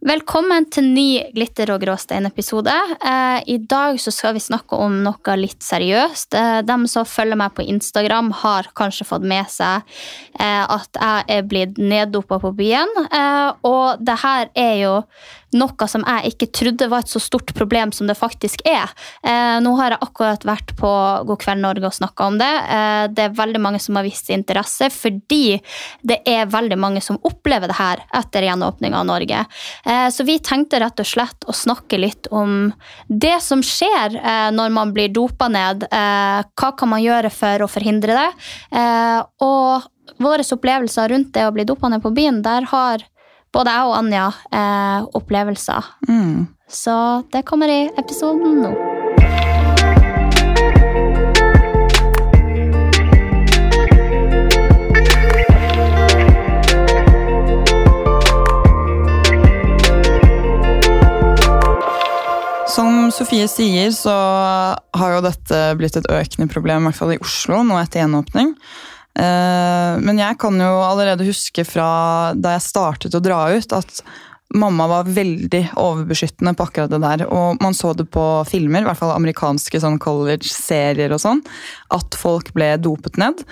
Velkommen til ny Glitter og gråstein-episode. Eh, I dag skal vi snakke om noe litt seriøst. Eh, dem som følger meg på Instagram, har kanskje fått med seg eh, at jeg er blitt neddopa på byen. Og det her er jo noe som jeg ikke trodde var et så stort problem som det faktisk er. Nå har jeg akkurat vært på God kveld Norge og snakka om det. Det er veldig mange som har vist interesse, fordi det er veldig mange som opplever det her etter gjenåpninga av Norge. Eh, så vi tenkte rett og slett å snakke litt om det som skjer eh, når man blir dopa ned. Eh, hva kan man gjøre for å forhindre det? Og våre opplevelser rundt det å bli dopa ned på byen, der har både jeg og Anja opplevelser. opplevelser. Så det kommer i episoden nå. Som Sofie sier, så har jo dette blitt et økende problem, i hvert fall i Oslo, nå etter gjenåpning. Eh, Men jeg kan jo allerede huske fra da jeg startet å dra ut, at mamma var veldig overbeskyttende på akkurat det der. Og man så det på filmer, i hvert fall amerikanske sånn college-serier og sånn, at folk ble dopet ned.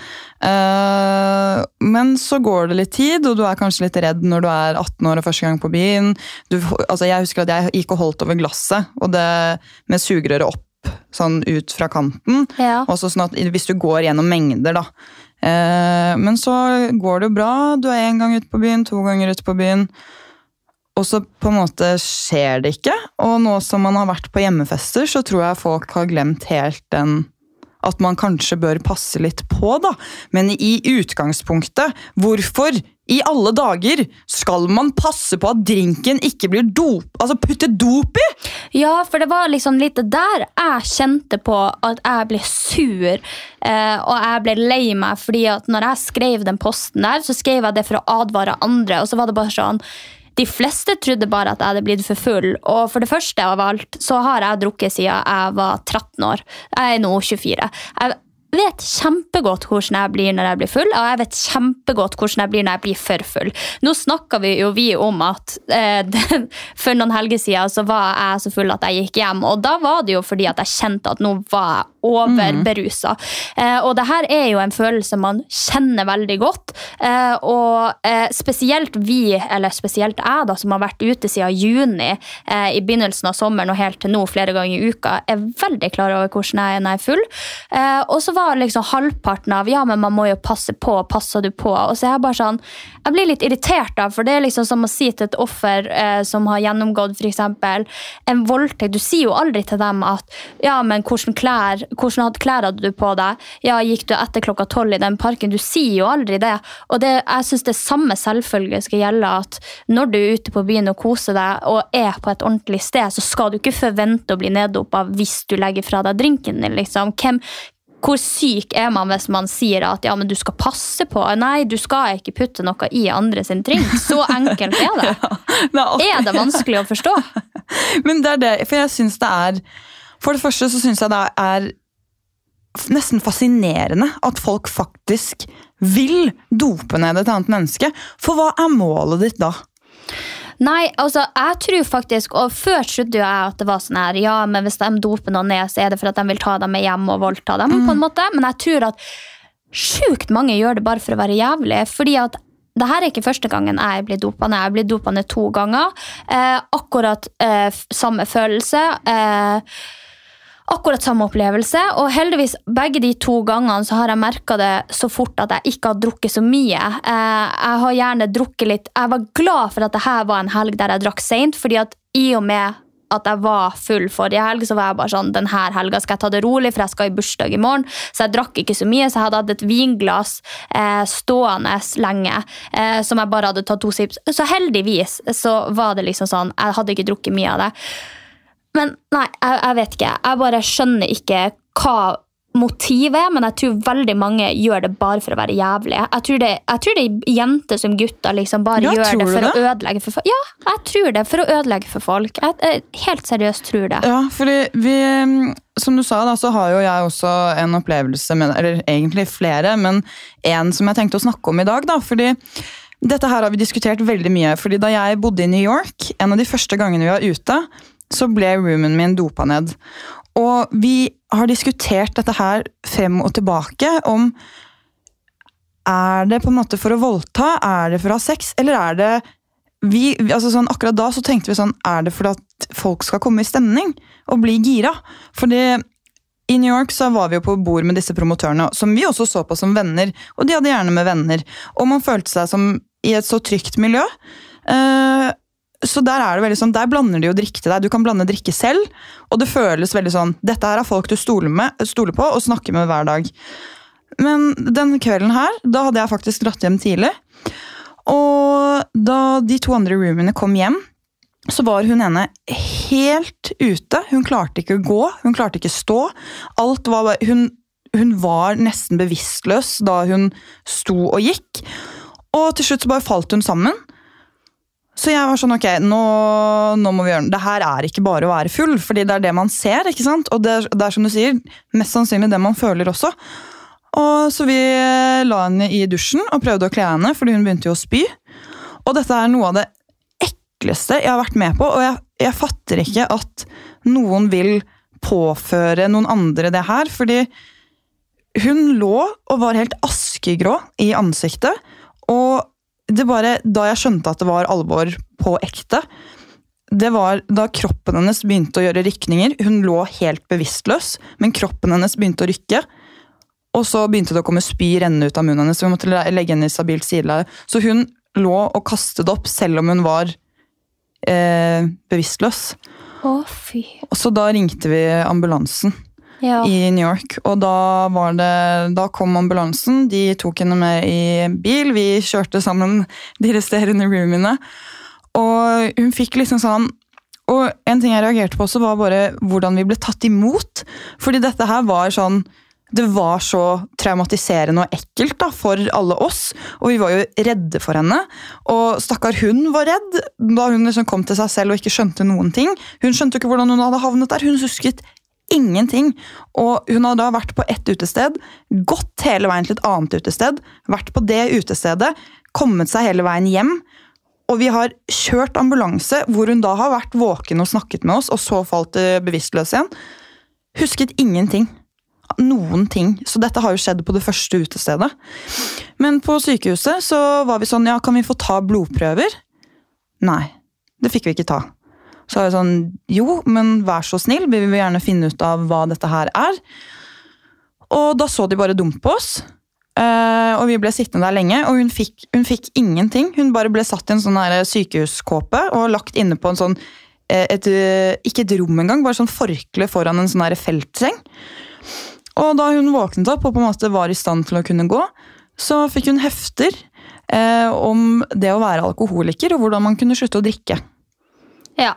Eh, Men så går det litt tid, og du er kanskje litt redd når du er 18 år og første gang på byen. Du, altså jeg husker at jeg gikk og holdt over glasset, og det med sugerøret opp sånn ut fra kanten. Ja. Også sånn at hvis du går gjennom mengder, da. Eh, men så går det jo bra. Du er én gang ute på byen, to ganger ute på byen. Og så på en måte skjer det ikke. Og nå som man har vært på hjemmefester, så tror jeg folk har glemt helt den at man kanskje bør passe litt på, da. Men i utgangspunktet, hvorfor i alle dager skal man passe på at drinken ikke blir dop... Altså putte dop i?! Ja, for det var liksom litt der jeg kjente på at jeg ble sur. Eh, og jeg ble lei meg, fordi at når jeg skrev den posten der, så skrev jeg det for å advare andre. Og så var det bare sånn De fleste trodde bare at jeg hadde blitt for full. Og for det første av alt så har jeg drukket siden jeg var 13 år. Jeg er nå 24. Jeg vet kjempegodt hvordan jeg blir når jeg blir full, og jeg vet kjempegodt hvordan jeg blir når jeg blir for full. Nå snakka vi jo vi om at eh, den, for noen helger siden så var jeg så full at jeg gikk hjem, og da var det jo fordi at jeg kjente at nå var jeg overberusa. Eh, og det her er jo en følelse man kjenner veldig godt, eh, og eh, spesielt vi, eller spesielt jeg da, som har vært ute siden juni, i begynnelsen av sommeren og helt til nå flere ganger i uka, er veldig klar over hvordan jeg er når jeg er full. Og så var liksom halvparten av ja, men man må jo passe på, passer du på? Og så er jeg bare sånn, jeg blir litt irritert da, for det er liksom som å si til et offer som har gjennomgått eksempel en voldtekt, du sier jo aldri til dem at ja, men hvordan klær, hvordan hadde klær hadde du på deg? Ja, gikk du etter klokka tolv i den parken? Du sier jo aldri det. Og det, jeg synes det samme selvfølge skal gjelde at når du er ute på byen og koser deg og er på et ordentlig sted, så skal du ikke forvente å bli neddopa hvis du legger fra deg drinken din, liksom. Hvem, hvor syk er man hvis man sier at ja, men du skal passe på? Nei, du skal ikke putte noe i andre sin drink. Så enkelt er det. Det er Er det vanskelig å forstå? Men det er det, for jeg syns det er For det første så syns jeg det er nesten fascinerende at folk faktisk vil dope ned et annet menneske. For hva er målet ditt da? Nei, altså, jeg tror faktisk, og før trodde jo jeg at det var sånn her, ja, men hvis de doper noen ned, så er det for at de vil ta dem med hjem og voldta dem, på en måte. Men jeg tror at sjukt mange gjør det bare for å være jævlig, fordi at det her er ikke første gangen jeg blir dopa ned. Jeg blir dopa ned to ganger. Eh, akkurat eh, samme følelse. Eh, akkurat samme opplevelse. Og heldigvis begge de to gangene så har jeg merka det så fort at jeg ikke har drukket så mye. Eh, jeg har gjerne drukket litt Jeg var glad for at det her var en helg der jeg drakk seint, fordi at i og med at jeg var full forrige helg, så var jeg bare sånn denne helga skal jeg ta det rolig, for jeg skal i bursdag i morgen. Så jeg drakk ikke så mye, så jeg hadde hatt et vinglass eh, stående lenge. Eh, som jeg bare hadde tatt to sips. Så heldigvis så var det liksom sånn, jeg hadde ikke drukket mye av det. Men nei, jeg, jeg vet ikke. Jeg bare skjønner ikke hva motivet er, men jeg tror veldig mange gjør det bare for å være jævlige. Jeg tror det, jeg tror det er jenter som gutter liksom bare Ja, gjør det for det? å ødelegge for folk. Ja, jeg tror det. For å ødelegge for folk. Jeg, jeg helt seriøst tror det. Ja, fordi vi, mm, som du sa, da, så har jo jeg også en opplevelse med Eller egentlig flere, men en som jeg tenkte å snakke om i dag. da, fordi dette her har vi diskutert veldig mye. fordi Da jeg bodde i New York, en av de første gangene vi var ute, så ble roomien min dopa ned. Og vi har diskutert dette her frem og tilbake om Er det på en måte for å voldta, er det for å ha sex, eller er det vi, altså sånn, akkurat da så tenkte vi sånn, er det for at folk skal komme i stemning og bli gira? Fordi i New York så var vi jo på bord med disse promotørene, som vi også så på som venner, og de hadde gjerne med venner. Og man følte seg som i et så trygt miljø. Eh, så der er det veldig sånn, der blander de jo drikke til deg. Du kan blande drikke selv, og det føles veldig sånn, dette her er folk du stoler, med, stoler på og snakker med hver dag. Men den kvelden her, da hadde jeg faktisk dratt hjem tidlig. Og da de to andre roomene kom hjem, så var hun ene helt ute. Hun klarte ikke å gå, hun klarte ikke å stå. Alt var bare, hun, hun var nesten bevisstløs da hun sto og gikk. Og til slutt så bare falt hun sammen. Så jeg var sånn, ok, nå, nå må vi gjøre det. Det her er ikke bare å være full, fordi det er det man ser, ikke sant? Og det, er- det er som du sier, mest sannsynlig det man føler også. Og så vi la henne i dusjen og prøvde å kle henne, fordi hun begynte jo å spy. Og dette er noe av det ekleste jeg har vært med på, og jeg, jeg fatter ikke at noen vil påføre noen andre det her, fordi hun lå og var helt askegrå i ansiktet, og det bare, da jeg skjønte at det var alvor på ekte, det var da kroppen hennes begynte å gjøre rykninger. Hun lå helt bevisstløs, men kroppen hennes begynte å rykke. Og så begynte det å komme spy rennende ut av munnen hennes, så vi måtte legge henne i stabilt sideleie. Så hun lå og kastet opp selv om hun var eh, bevisstløs. Å, fy. Og så da ringte vi ambulansen Ja. i New York, og da, var det, da kom ambulansen. De tok henne med i bil. Vi kjørte sammen de resterende roomene. Og hun fikk liksom sånn Og en ting jeg reagerte på også, var bare hvordan vi ble tatt imot. Fordi dette her var sånn det var så traumatiserende og ekkelt da, for alle oss, og vi var jo redde for henne. Og stakkar hun var redd da hun liksom kom til seg selv og ikke skjønte noen ting. Hun skjønte jo ikke hvordan hun hadde havnet der. Hun husket ingenting. Og hun hadde da vært på ett utested, gått hele veien til et annet utested, vært på det utestedet, kommet seg hele veien hjem. Og vi har kjørt ambulanse hvor hun da har vært våken og snakket med oss, og så falt bevisstløs igjen. Husket ingenting. Noen ting. Så dette har jo skjedd på det første utestedet. Men på sykehuset så var vi sånn, ja, kan vi få ta blodprøver? Nei, det fikk vi ikke ta. Så var det sånn, jo, men vær så snill, vi vil gjerne finne ut av hva dette her er. Og da så de bare dumt på oss. Eh, og vi ble sittende der lenge, og hun fikk, hun fikk ingenting. Hun bare ble satt i en sånn her sykehuskåpe og lagt inne på en sånn eh, et, eh, Ikke et rom engang, bare sånn forkle foran en sånn feltseng. Og da hun våknet opp og på en måte var i stand til å kunne gå, så fikk hun hefter eh, om det å være alkoholiker og hvordan man kunne slutte å drikke. Ja.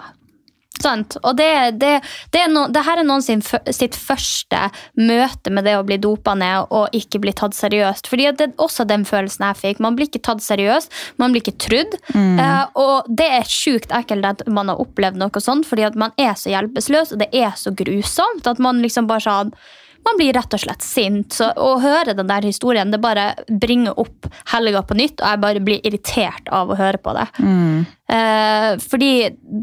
Sant. Og det, det, det, er no, det her er noen sin, sitt første møte med det å bli dopa ned og ikke bli tatt seriøst. Fordi det er også den følelsen jeg fikk. Man blir ikke tatt seriøst, man blir ikke trudd. Eh, og det er sjukt ekkelt at man har opplevd noe sånt, fordi at man er så hjelpeløs, og det er så grusomt at man liksom bare sånn man blir rett og slett sint. Så å høre den der historien det bare bringer opp helga på nytt, og jeg bare blir irritert av å høre på det. Eh, fordi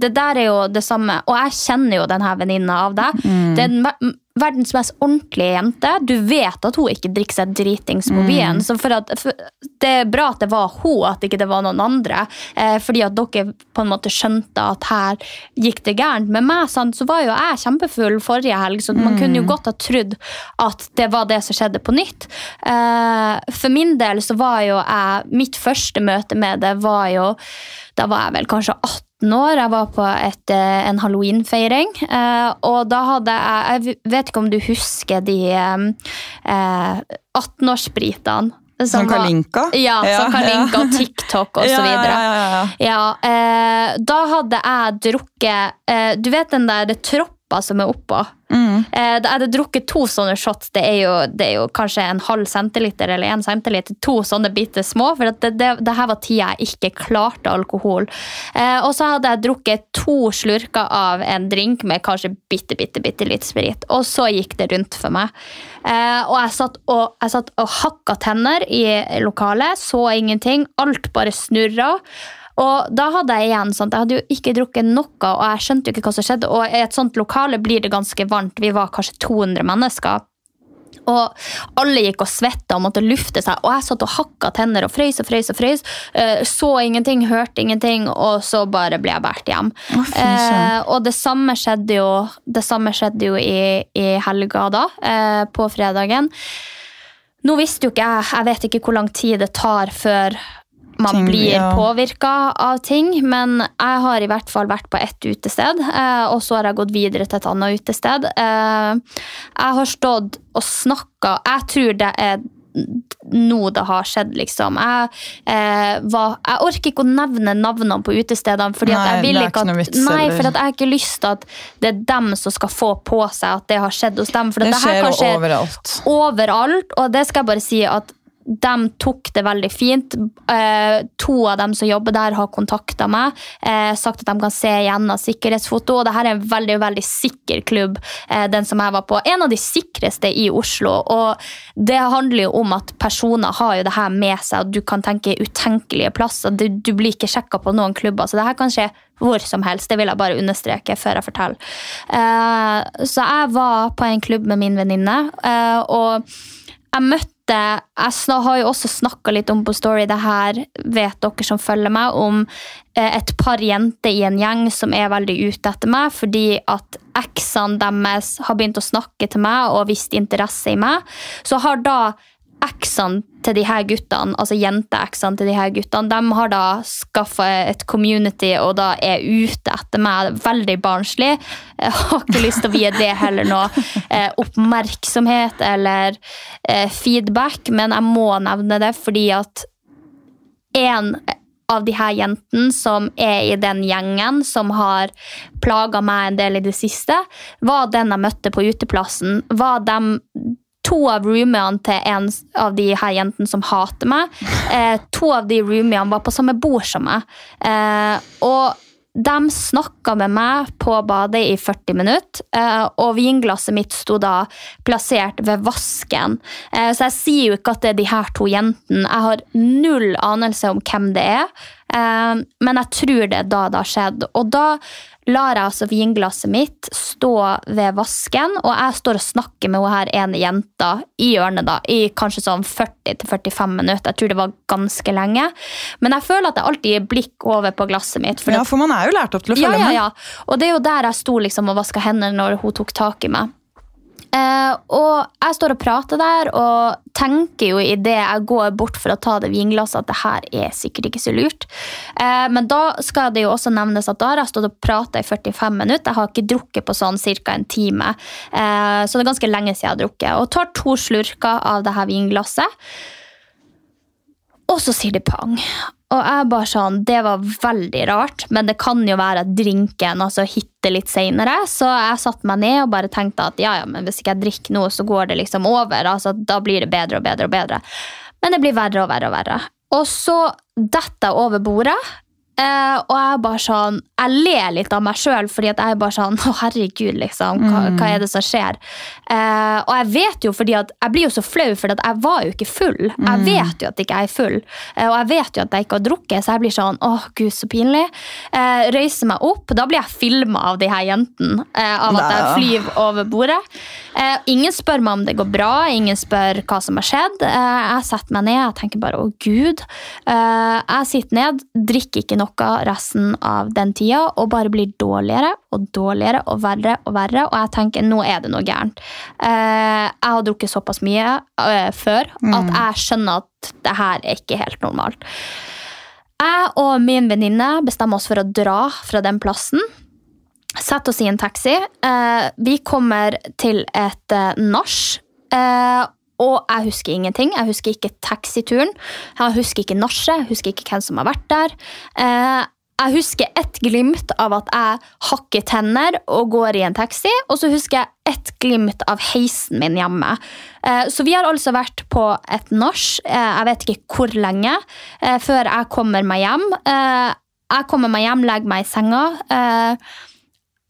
det der er jo det samme, og jeg kjenner jo denne venninna av deg. Det er den verdens mest ordentlige jente. Du vet at hun ikke drikker seg dritings på byen. Så for at, for, det er bra at det var hun, at ikke det var noen andre. Eh, fordi at dere på en måte skjønte at her gikk det gærent. Med meg sant, så var jo jeg kjempefull forrige helg, så man kunne jo godt ha trodd at det var det som skjedde på nytt. Eh, for min del så var jo jeg Mitt første møte med det var jo Da var jeg vel kanskje 18 år. Jeg var på et, eh, en halloweenfeiring. Eh, og da hadde jeg Jeg vet ikke om du husker de eh, 18-årsspritene. Som var- Kalinka? Ja, som Kalinka og TikTok og så Ja, ja, ja, ja, ja. Ja, eh, da hadde jeg drukket eh, Du vet den der troppa som er oppå? Mm. Eh, da hadde drukket to sånne shots. Det er jo, det er jo kanskje en halv centiliter eller en centiliter. To sånne bitte små. For det, det, det her var tida jeg ikke klarte alkohol. Eh, og så hadde jeg drukket to slurker av en drink med kanskje bitte, bitte, bitte litt sprit. Og så gikk det rundt for meg. Eh, og jeg satt og, jeg satt og hakka tenner i lokalet, så ingenting. Alt bare snurra. Og da hadde jeg igjen sånn, jeg hadde jo ikke drukket noe, og jeg skjønte jo ikke hva som skjedde. Og i et sånt lokale blir det ganske varmt. Vi var kanskje 200 mennesker. Og alle gikk og svetta og måtte lufte seg. Og jeg satt og hakka tenner og frøys og frøys. og frøys. Eh, Så ingenting, hørte ingenting, og så bare ble jeg båret hjem. Eh, og det samme skjedde jo, det samme skjedde jo i, i helga da, eh, på fredagen. Nå visste jo ikke jeg, jeg vet ikke hvor lang tid det tar før man Ting, blir ja. påvirka av ting, men jeg har i hvert fall vært på ett utested, eh, og så har jeg gått videre til et annet utested. Eh, jeg har stått og snakka Jeg tror det er nå det har skjedd, liksom. Jeg, eh, var, jeg orker ikke å nevne navnene på utestedene, fordi Nei, jeg vil ikke at, vits, Nei, for jeg har ikke lyst til at det er dem som skal få på seg at det har skjedd hos dem. For Det det skjer overalt. overalt, og det skal jeg bare si at de tok det veldig fint. Eh, to av dem som jobber der, har kontakta meg. Eh, sagt at de kan se gjennom sikkerhetsfoto. og det her er en veldig veldig sikker klubb, eh, den som jeg var på. En av de sikreste i Oslo. og Det handler jo om at personer har jo det her med seg, og du kan tenke utenkelige plasser. Du, du blir ikke sjekka på noen klubber, så det her kan skje hvor som helst. Det vil jeg bare understreke før jeg forteller. Eh, så jeg var på en klubb med min venninne, eh, og jeg møtte Jeg har jo også snakka litt om på Story, det her vet dere som følger meg, om eh, et par jenter i en gjeng som er veldig ute etter meg, fordi at eksene deres har begynt å snakke til meg og vist interesse i meg. Så har da eksene til de her guttene, altså jenteeksene til de her guttene, de har da skaffa et community og da er ute etter meg. Veldig barnslig. Jeg har ikke lyst til å vie det heller noe eh, oppmerksomhet eller eh, feedback, men jeg må nevne det fordi at en av de her jentene som er i den gjengen som har plaga meg en del i det siste, var den jeg møtte på uteplassen. Var dem to av roomiene til en av de her jentene som hater meg. Eh, to av de roomiene var på samme bord som meg. Eh, og de snakka med meg på badet i 40 minutter, eh, og vinglasset mitt sto da plassert ved vasken. Eh, så jeg sier jo ikke at det er de her to jentene. Jeg har null anelse om hvem det er, men jeg tror det er da det har skjedd. Og da lar jeg altså vinglasset mitt stå ved vasken, og jeg står og snakker med hun her ene jenta i hjørnet da, i kanskje sånn 40-45 minutter. Jeg tror det var ganske lenge. Men jeg føler at jeg alltid gir blikk over på glasset mitt. for Ja, for man er jo lært opp til å ja, følge ja, med. ja. Og det er jo der jeg sto liksom og vaska hendene når hun tok tak i meg. Eh, og jeg står og prater der og tenker jo idet jeg går bort for å ta det vinglasset, at det her er sikkert ikke så lurt. Eh, men da skal det jo også nevnes at da har jeg stått og prata i 45 minutter. Jeg har ikke drukket på sånn ca. en time, eh, så det er ganske lenge siden jeg har drukket. Og tar to slurker av det her vinglasset. Og så sier det pang. Og jeg bare sånn, Det var veldig rart, men det kan jo være at drinken altså, hitter litt seinere. Så jeg satte meg ned og bare tenkte at ja, ja, men hvis ikke jeg drikker noe, så går det liksom over. altså Da blir det bedre og bedre og bedre. Men det blir verre og verre og verre. Og så detter jeg over bordet. Eh, og jeg er bare sånn Jeg ler litt av meg sjøl, fordi at jeg er bare sånn Å, herregud, liksom. Hva, Mm. hva er det som skjer? Eh, og jeg vet jo fordi at Jeg blir jo så flau, for jeg var jo ikke full. Jeg Mm. vet jo at jeg ikke er full, eh, og jeg vet jo at jeg ikke har drukket, så jeg blir sånn Å, gud, så pinlig. Eh, røyser meg opp. Da blir jeg filma av de her jentene, av at jeg flyr over bordet. Eh, ingen spør meg om det går bra, ingen spør hva som har skjedd. Eh, jeg setter meg ned jeg tenker bare å gud. Eh, jeg sitter ned, drikker ikke noe resten av den tida og bare blir dårligere og dårligere og verre og verre. Og jeg tenker nå er det noe gærent. Eh, jeg har drukket såpass mye eh, før at jeg skjønner at det her er ikke helt normalt. Jeg og min venninne bestemmer oss for å dra fra den plassen. Sett oss i en taxi. Eh, vi kommer til et nach. Og jeg husker ingenting. Jeg husker ikke taxituren. Jeg husker ikke nachet. Jeg husker ikke hvem som har vært der. Eh, jeg husker ett glimt av at jeg hakker tenner og går i en taxi. Og så husker jeg ett glimt av heisen min hjemme. Eh, så vi har altså vært på et nach. Eh, jeg vet ikke hvor lenge. før jeg kommer meg hjem. Jeg kommer meg hjem, legger meg i senga.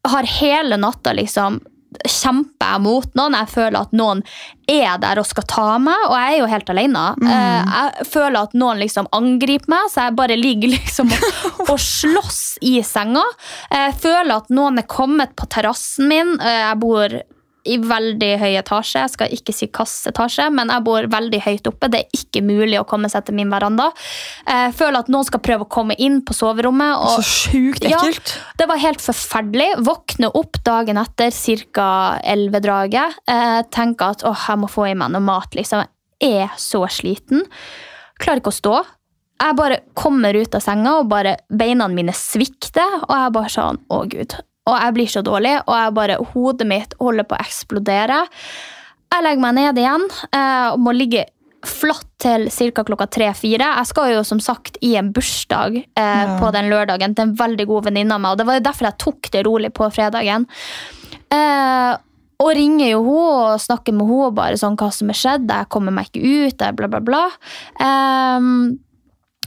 Har hele natta liksom kjemper jeg mot noen. Jeg føler at noen er der og skal ta meg, og jeg er jo helt alene. Mm. Jeg føler at noen liksom angriper meg, så jeg bare ligger liksom og, og slåss i senga. Jeg føler at noen er kommet på terrassen min. Eh, Jeg bor i veldig høy etasje. Jeg skal ikke si kasseetasje, men jeg bor veldig høyt oppe. Det er ikke mulig å komme seg til min veranda. Jeg føler at noen skal prøve å komme inn på soverommet. Og, Så sjukt ekkelt. Ja, det var helt forferdelig. Våkne opp dagen etter, ca. 11-draget. Eh, tenke at åh, jeg må få i meg noe mat. liksom. Jeg er så sliten. Klarer ikke å stå. Jeg bare kommer ut av senga, og bare beina mine svikter. Og jeg bare sånn Å, gud. Og jeg blir så dårlig, og jeg bare, hodet mitt holder på å eksplodere. Jeg legger meg ned igjen eh, og må ligge flatt til ca. klokka tre-fire. Jeg skal jo som sagt i en bursdag eh, på den lørdagen til en veldig god venninne av meg. og Det var jo derfor jeg tok det rolig på fredagen. Eh, og ringer jo hun og snakker med hun og bare sånn hva som har skjedd. Jeg kommer meg ikke ut, bla, bla, bla. Ehm,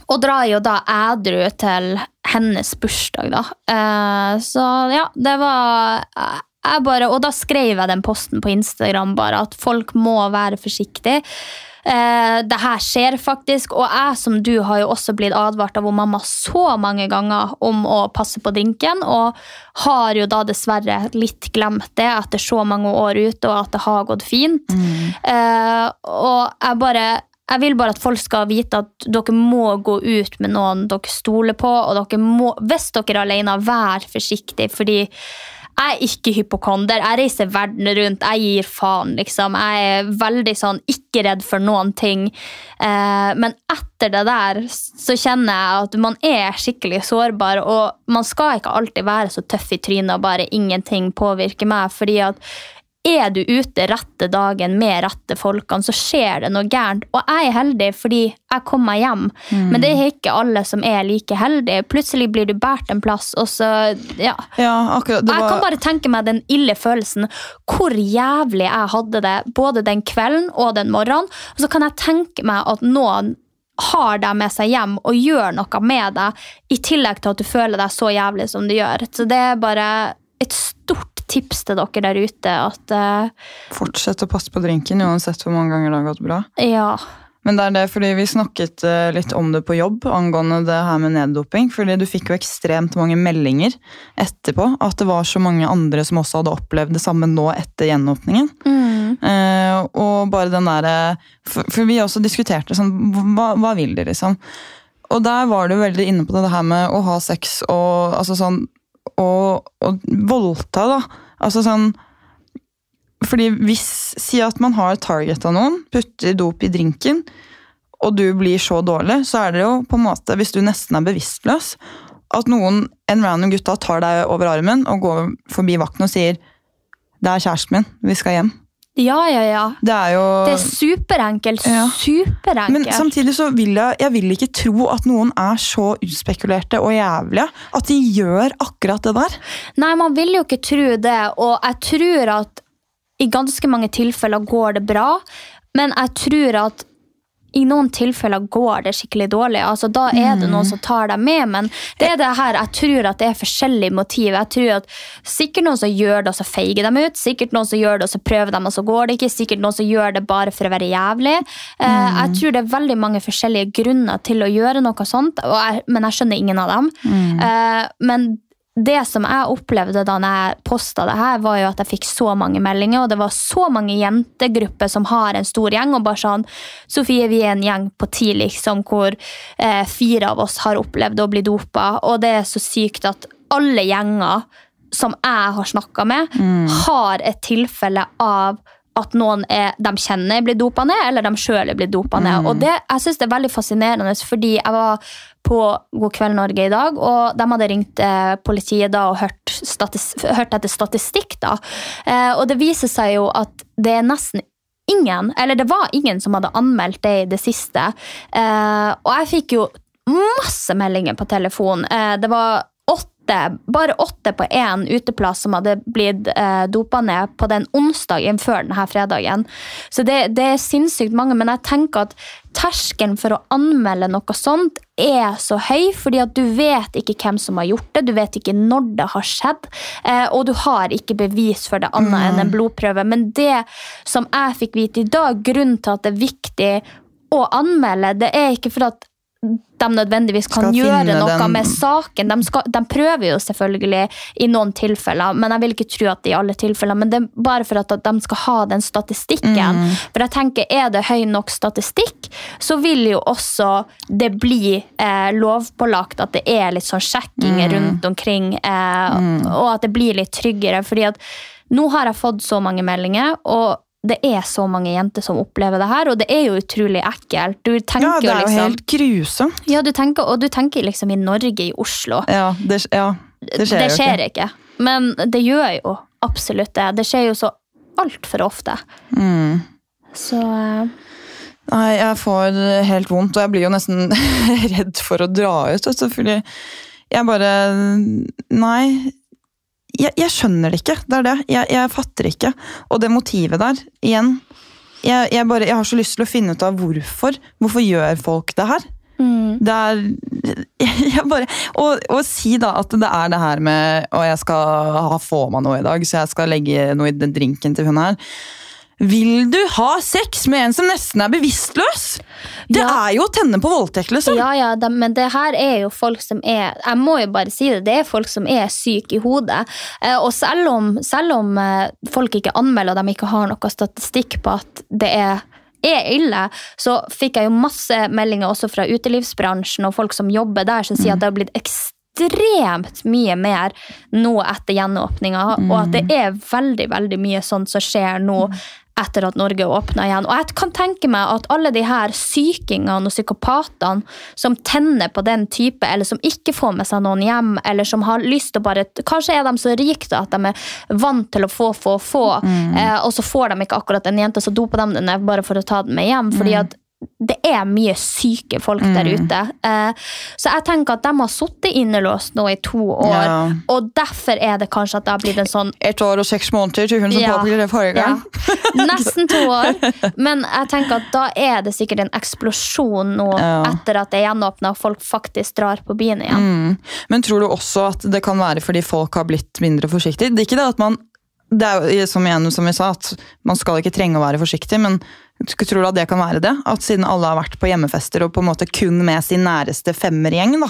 og drar jo da ædru til hennes bursdag, da. Eh, så ja, det var jeg bare, Og da skrev jeg den posten på Instagram bare at folk må være forsiktige. Eh, det her skjer faktisk, og jeg som du har jo også blitt advart av mamma så mange ganger om å passe på drinken, og har jo da dessverre litt glemt det etter så mange år ute, og at det har gått fint. Eh, og jeg bare jeg vil bare at folk skal vite at dere må gå ut med noen dere stoler på, og dere må, hvis dere er alene, vær forsiktig, fordi jeg er ikke hypokonder. Jeg reiser verden rundt. Jeg gir faen, liksom. Jeg er veldig sånn ikke redd for noen ting. Eh, men etter det der så kjenner jeg at man er skikkelig sårbar, og man skal ikke alltid være så tøff i trynet og bare ingenting påvirker meg, fordi at er du ute rette dagen med rette folkene, så skjer det noe gærent. Og jeg er heldig fordi jeg kom meg hjem, men det er ikke alle som er like heldige. Plutselig blir du båret en plass, og så Ja. Ja, akkurat. Det Jeg kan bare tenke meg den ille følelsen hvor jævlig jeg hadde det både den kvelden og den morgenen. Og så kan jeg tenke meg at noen har deg med seg hjem og gjør noe med deg, i tillegg til at du føler deg så jævlig som du gjør. Så det er bare et stort tips til dere der ute at uh, Fortsett å passe på drinken uansett hvor mange ganger det har gått bra. ja. Men det er det fordi vi snakket eh, litt om det på jobb angående det her med neddoping. Fordi du fikk jo ekstremt mange meldinger etterpå at det var så mange andre som også hadde opplevd det samme nå etter gjenåpningen. Eh, og bare den derre for, for vi også diskuterte sånn hva, hva vil de, liksom? Og der var du veldig inne på det, det her med å ha sex og altså sånn og, å voldta, da. Altså sånn fordi hvis Si at man har target av noen, putter dop i drinken, og du blir så dårlig, så er det jo på en måte, hvis du nesten er bevisstløs, at noen, en random gutta tar deg over armen og går forbi vakten og sier 'Det er kjæresten min, vi skal hjem'. Ja, ja, ja. Det er jo Det er superenkelt. Ja. Superenkelt. Men samtidig så vil jeg, jeg vil ikke tro at noen er så utspekulerte og jævlige at de gjør akkurat det der. Nei, man vil jo ikke tro det, og jeg tror at i ganske mange tilfeller går det bra, men jeg tror at i noen tilfeller går det skikkelig dårlig. altså Da er det noen som tar deg med, men det er det her, jeg tror at det er forskjellige motiv. Jeg tror at Sikkert noen som gjør det, og så feiger dem ut. Sikkert noen som gjør det, og så prøver dem, og så går det ikke. Sikkert noen som gjør det bare for å være jævlig. Eh, Jeg tror det er veldig mange forskjellige grunner til å gjøre noe sånt, jeg, men jeg skjønner ingen av dem. Eh, Men det som jeg opplevde da jeg posta det her, var jo at jeg fikk så mange meldinger, og det var så mange jentegrupper som har en stor gjeng, og bare sånn Sofie, vi er en gjeng på ti, liksom, hvor eh, fire av oss har opplevd å bli dopa, og det er så sykt at alle gjenger som jeg har snakka med, har et tilfelle av at noen er, de kjenner blir dopa ned, eller de sjøl blir dopa ned. Og det, jeg synes det er veldig fascinerende, fordi jeg var på God kveld Norge i dag, og de hadde ringt eh, politiet da og hørt, statis, hørt etter statistikk. da. Eh, og det viser seg jo at det er nesten ingen, eller det var ingen som hadde anmeldt det i det siste. Eh, og jeg fikk jo masse meldinger på telefon. Eh, det var åtte, bare åtte på én uteplass som hadde blitt eh, dopa ned på den onsdagen før denne fredagen. Så det, det er sinnssykt mange, men jeg tenker at terskelen for å anmelde noe sånt er så høy, fordi at du vet ikke hvem som har gjort det, du vet ikke når det har skjedd, eh, og du har ikke bevis for det annet enn en blodprøve. Men det som jeg fikk vite i dag, grunnen til at det er viktig å anmelde, det er ikke for at de nødvendigvis kan gjøre noe den- med saken. De, skal, de prøver jo selvfølgelig i noen tilfeller, men jeg vil ikke tro at det er i alle tilfeller. Men det er bare for at at de skal ha den statistikken. Mm. For jeg tenker, er det høy nok statistikk, så vil jo også det bli eh, lovpålagt at det er litt sånn sjekking Mm. rundt omkring, eh, og at det blir litt tryggere. fordi at nå har jeg fått så mange meldinger, og det er så mange jenter som opplever det her, og det er jo utrolig ekkelt. Du tenker Ja, det er jo liksom, helt grusomt. ja, du tenker, og du tenker liksom i Norge, i Oslo. Ja, det, ja, det skjer jo skjer ikke. ikke. Men det gjør jo absolutt det. Det skjer jo så altfor ofte. Mm. Så eh, Nei, jeg får helt vondt, og jeg blir jo nesten redd for å dra ut. Altså, fordi jeg bare Nei. Jeg, jeg skjønner det ikke. Det er det. Jeg, jeg fatter ikke. Og det motivet der, igjen jeg, jeg, bare, jeg har så lyst til å finne ut av hvorfor. Hvorfor gjør folk det her? mm, Det er jeg bare, og, og si da at det er det her med Og jeg skal ha få meg noe i dag, så jeg skal legge noe i den drinken til hun her. Vil du ha sex med en som nesten er bevisstløs? Det Ja. er jo å tenne på voldtekt, liksom. ja, ja, de, men det her er jo folk som er Jeg må jo bare si det. Det er folk som er syke i hodet. Eh, og selv om, selv om eh, folk ikke anmelder, og de ikke har noe statistikk på at det er er ille, så fikk jeg jo masse meldinger også fra utelivsbransjen og folk som jobber der, som sier at det har blitt ekstremt mye mer nå etter gjenåpninga, og at det er veldig veldig mye sånt som skjer nå etter at Norge åpna igjen. Og jeg kan tenke meg at alle de her sykingene og psykopatene som tenner på den type, eller som ikke får med seg noen hjem, eller som har lyst til å bare Kanskje er de så rike da, at de er vant til å få, få, få, eh, og så får de ikke akkurat en jente, så doper de den bare for å ta den med hjem. fordi at det er mye syke folk der ute. Eh, så jeg tenker at de har sittet innelåst nå i to år, Ja. og derfor er det kanskje at det har blitt en sånn Et år og seks måneder til hun som Ja. påpekte det forrige gang. Ja, nesten to år. Men jeg tenker at da er det sikkert en eksplosjon nå Ja. etter at det er gjenåpna og folk faktisk drar på byen igjen. Mm. Men tror du også at det kan være fordi folk har blitt mindre forsiktige? Det er ikke det at man det er jo som, igjen, som vi sa, at man skal ikke trenge å være forsiktig, men tror du at det kan være det? At siden alle har vært på hjemmefester og på en måte kun med sin næreste femmergjeng, da,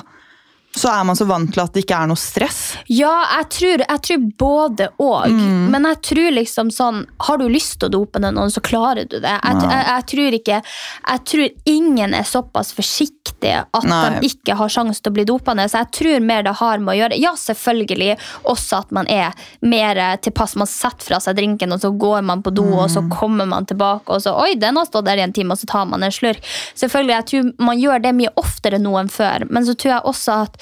så er man så vant til at det ikke er noe stress? Ja, jeg tror, jeg tror både og. Mm. Men jeg tror liksom sånn Har du lyst til å dope ned noen, så klarer du det. Jeg, jeg, jeg tror ikke Jeg tror ingen er såpass forsiktige at Nei. de ikke har sjanse til å bli dopa ned. Så jeg tror mer det har med å gjøre Ja, selvfølgelig også at man er mer tilpass. Man setter fra seg drinken, og så går man på do, og Mm. så kommer man tilbake, og så Oi, den har stått der i en time, og så tar man en slurk. Selvfølgelig, jeg tror man gjør det mye oftere nå enn før, men så tror jeg også at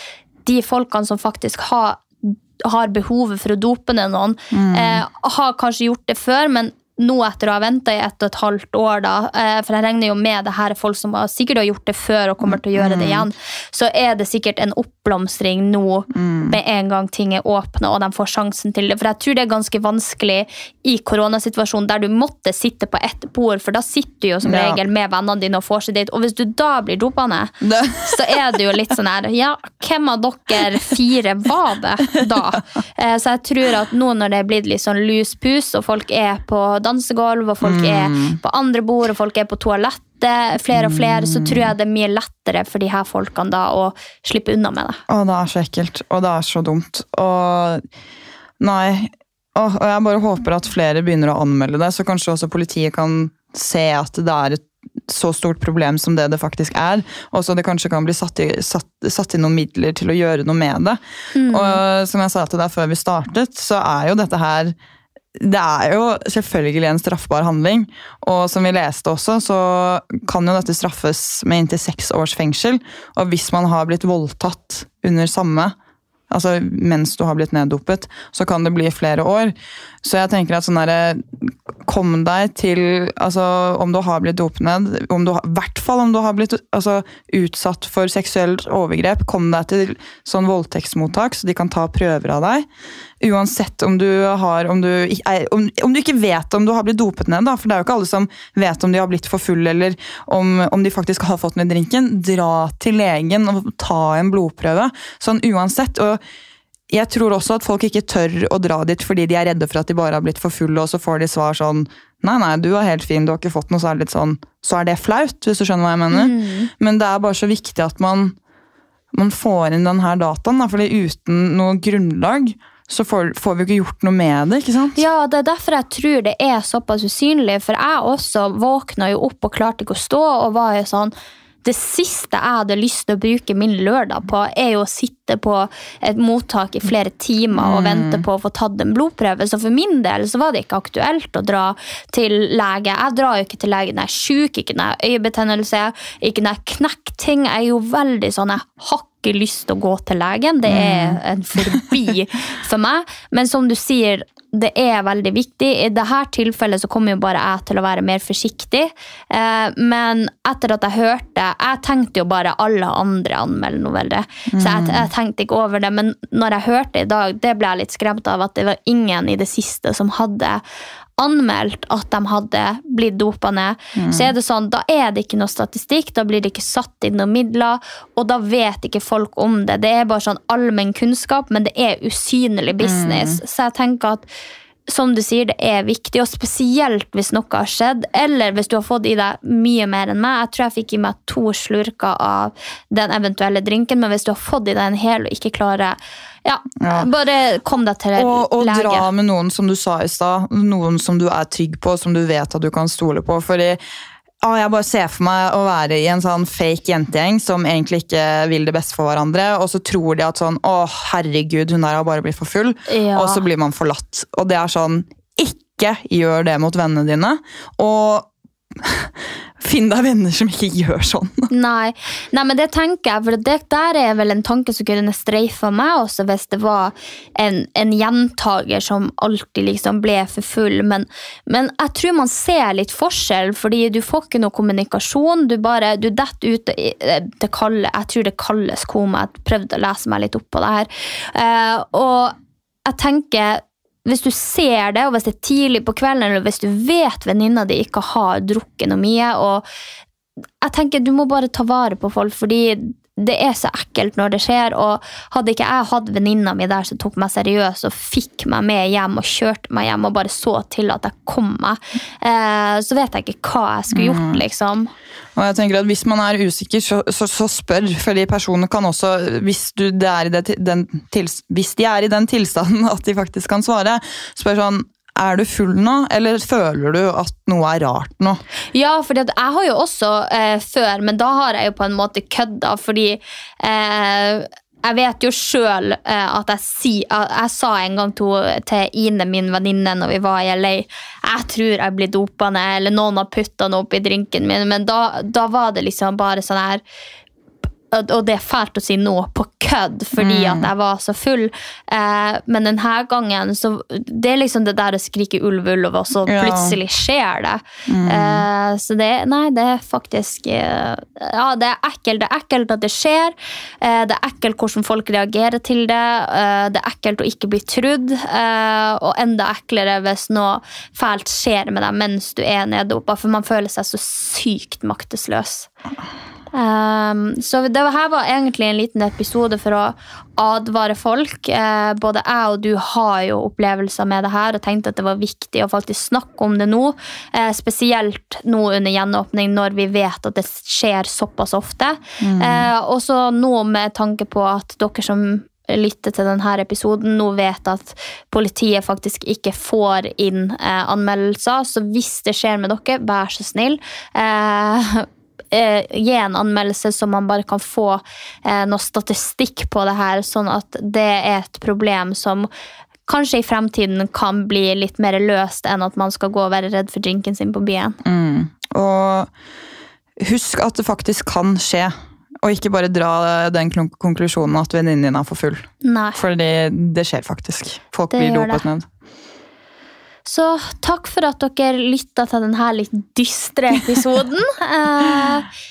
de folkene som faktisk har, har behovet for å dope ned noen, Mm. eh, har kanskje gjort det før, men nå etter å ha venta i ett og et halvt år, da, eh, for jeg regner jo med det her er folk som sikkert har gjort det før og kommer til å gjøre det igjen, så er det sikkert en oppblomstring nå med en gang ting er åpne og de får sjansen til det. For jeg tror det er ganske vanskelig i koronasituasjonen der du måtte sitte på ett bord, for da sitter du jo som regel med vennene dine og får seg date. Og hvis du da blir dopa ned, så er det jo litt sånn her Ja, hvem av dere fire var det da? Eh, Så jeg tror at nå når det er blitt litt sånn lus pus, og folk er på dansegulv, og folk er på andre bord, og folk er på toalett flere og flere, så tror jeg det er mye lettere for de her folkene da å slippe unna med det. å, det er så ekkelt, og det er så dumt. Og nei Åh, Og jeg bare håper at flere begynner å anmelde det, så kanskje også politiet kan se at det er et så stort problem som det det faktisk er. Og så det kanskje kan bli satt, i, satt, satt inn noen midler til å gjøre noe med det. Og som jeg sa til deg før vi startet, så er jo dette her det er jo selvfølgelig en straffbar handling, og som vi leste også, så kan jo dette straffes med inntil seks års fengsel. Og hvis man har blitt voldtatt under samme, altså mens du har blitt neddopet, så kan det bli flere år. Så jeg tenker at sånn derre Kom deg til altså Om du har blitt dopet ned, om du i hvert fall om du har blitt altså, utsatt for seksuelt overgrep, kom deg til sånn voldtektsmottak, så de kan ta prøver av deg. Uansett om du har om du, er, om, om du ikke vet om du har blitt dopet ned, da, for det er jo ikke alle som vet om de har blitt for fulle eller om, om de faktisk har fått ned drinken, dra til legen og ta en blodprøve. Sånn uansett. og jeg tror også at folk ikke tør å dra dit fordi de er redde for at de bare har blitt for fulle, og så får de svar sånn Nei, nei, du er helt fin, du har ikke fått noe, så er det litt sånn Så er det flaut, hvis du skjønner hva jeg mener. Men det er bare så viktig at man, man får inn denne dataen, da, fordi uten noe grunnlag så får, får vi ikke gjort noe med det, ikke sant? Ja, det er derfor jeg tror det er såpass usynlig, for jeg også våkna jo opp og klarte ikke å stå, og var jo sånn det siste jeg hadde lyst til å bruke min lørdag på, er jo å sitte på et mottak i flere timer og vente på å få tatt en blodprøve. Så for min del så var det ikke aktuelt å dra til lege. Jeg drar jo ikke til lege når jeg er syk, ikke når jeg har øyebetennelse, ikke når jeg knekker ting. Jeg er jo veldig sånn, jeg har ikke lyst til å gå til legen. Det er en forbi for meg. Men som du sier, det er veldig viktig. I dette tilfellet så kommer jo bare jeg til å være mer forsiktig. Eh, men etter at jeg hørte Jeg tenkte jo bare alle andre anmelder noveller. Så jeg, jeg tenkte ikke over det. Men når jeg hørte i dag, det ble jeg litt skremt av at det var ingen i det siste som hadde anmeldt at de hadde blitt dopa ned, så er det sånn, da er det ikke noe statistikk, da blir det ikke satt inn noen midler, og da vet ikke folk om det. Det er bare sånn allmenn kunnskap, men det er usynlig business. Så jeg tenker at som du sier, det er viktig, og spesielt hvis noe har skjedd, eller hvis du har fått i deg mye mer enn meg. Jeg tror jeg fikk i meg to slurker av den eventuelle drinken, men hvis du har fått i deg en hel og ikke klarer ja, Ja. bare kom deg til Og, og lege. dra med noen som du sa i stad, noen som du er trygg på, som du vet at du kan stole på. Fordi ah, Jeg bare ser for meg å være i en sånn fake jentegjeng som egentlig ikke vil det beste for hverandre, og så tror de at sånn Å, herregud, hun der har bare blitt for full. Ja. Og så blir man forlatt. Og det er sånn Ikke gjør det mot vennene dine. Og finn deg venner som ikke gjør sånn. Nei. Nei, men det tenker jeg, for det der er vel en tanke som kunne streifa meg også, hvis det var en, en gjentager som alltid liksom ble for full. Men, men jeg tror man ser litt forskjell, fordi du får ikke noe kommunikasjon. Du bare, du detter ut det kalde, jeg tror det kalles koma. Jeg prøvde å lese meg litt opp på det her. Uh, og jeg tenker hvis du ser det, og hvis det er tidlig på kvelden, eller hvis du vet venninna di ikke har drukket noe mye og jeg tenker Du må bare ta vare på folk, fordi det er så ekkelt når det skjer. og Hadde ikke jeg hatt venninna mi der som tok meg seriøst og fikk meg med hjem og kjørte meg hjem og bare så til at jeg kom meg, eh, så vet jeg ikke hva jeg skulle gjort, liksom. Og jeg tenker at Hvis man er usikker, så, så, så spør. fordi personer kan også, hvis, du, det er i det, den, tils, hvis de er i den tilstanden at de faktisk kan svare, spør sånn Er du full nå, eller føler du at noe er rart nå? Ja, for jeg har jo også eh, før, men da har jeg jo på en måte kødda, fordi eh, jeg vet jo sjøl eh, at jeg, si, jeg sa en gang til, til Ine, min venninne, når vi var i LA Jeg tror jeg blir dopa ned, eller noen har putta noe oppi drinken min, men da, da var det liksom bare sånn her og det er fælt å si nå, på kødd fordi at jeg var så full. Eh, men denne gangen så Det er liksom det der å skrike ulv, ulv, og så Ja. plutselig skjer det. Eh, så det Nei, det er faktisk eh, Ja, det er ekkelt. Det er ekkelt at det skjer. Eh, det er ekkelt hvordan folk reagerer til det. Eh, det er ekkelt å ikke bli trudd. Eh, og enda eklere hvis noe fælt skjer med deg mens du er nede oppe, for man føler seg så sykt maktesløs. Um, så det her var egentlig en liten episode for å advare folk. Uh, både jeg og du har jo opplevelser med det her og tenkte at det var viktig å faktisk snakke om det nå. Uh, spesielt nå under gjenåpning, når vi vet at det skjer såpass ofte. Eh, og så nå med tanke på at dere som lytter til denne episoden, nå vet at politiet faktisk ikke får inn eh, anmeldelser. Så hvis det skjer med dere, vær så snill. Eh, eh, gi en anmeldelse så man bare kan få eh, noe statistikk på det her, sånn at det er et problem som kanskje i fremtiden kan bli litt mer løst enn at man skal gå og være redd for drinken sin på byen. Mm. Og husk at det faktisk kan skje. Og ikke bare dra den konklusjonen at venninnen din er for full. Nei. For det, skjer faktisk. Folk Det blir dopet ned. Så takk for at dere lytta til denne litt dystre episoden. eh,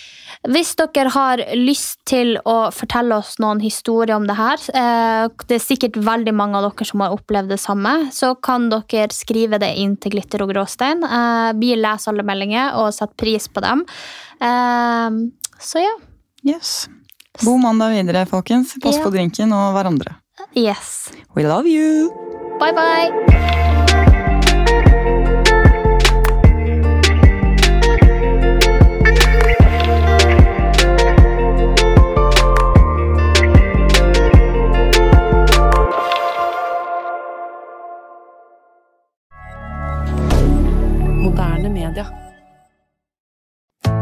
hvis dere har lyst til å fortelle oss noen historier om det her, eh, det er sikkert veldig mange av dere som har opplevd det samme, så kan dere skrive det inn til Glitter og gråstein. Eh, vi leser alle meldinger og setter pris på dem. Eh, så ja. Yes. God mandag videre, folkens. Pass på på drinken og hverandre. Yes. We love you! Bye, bye.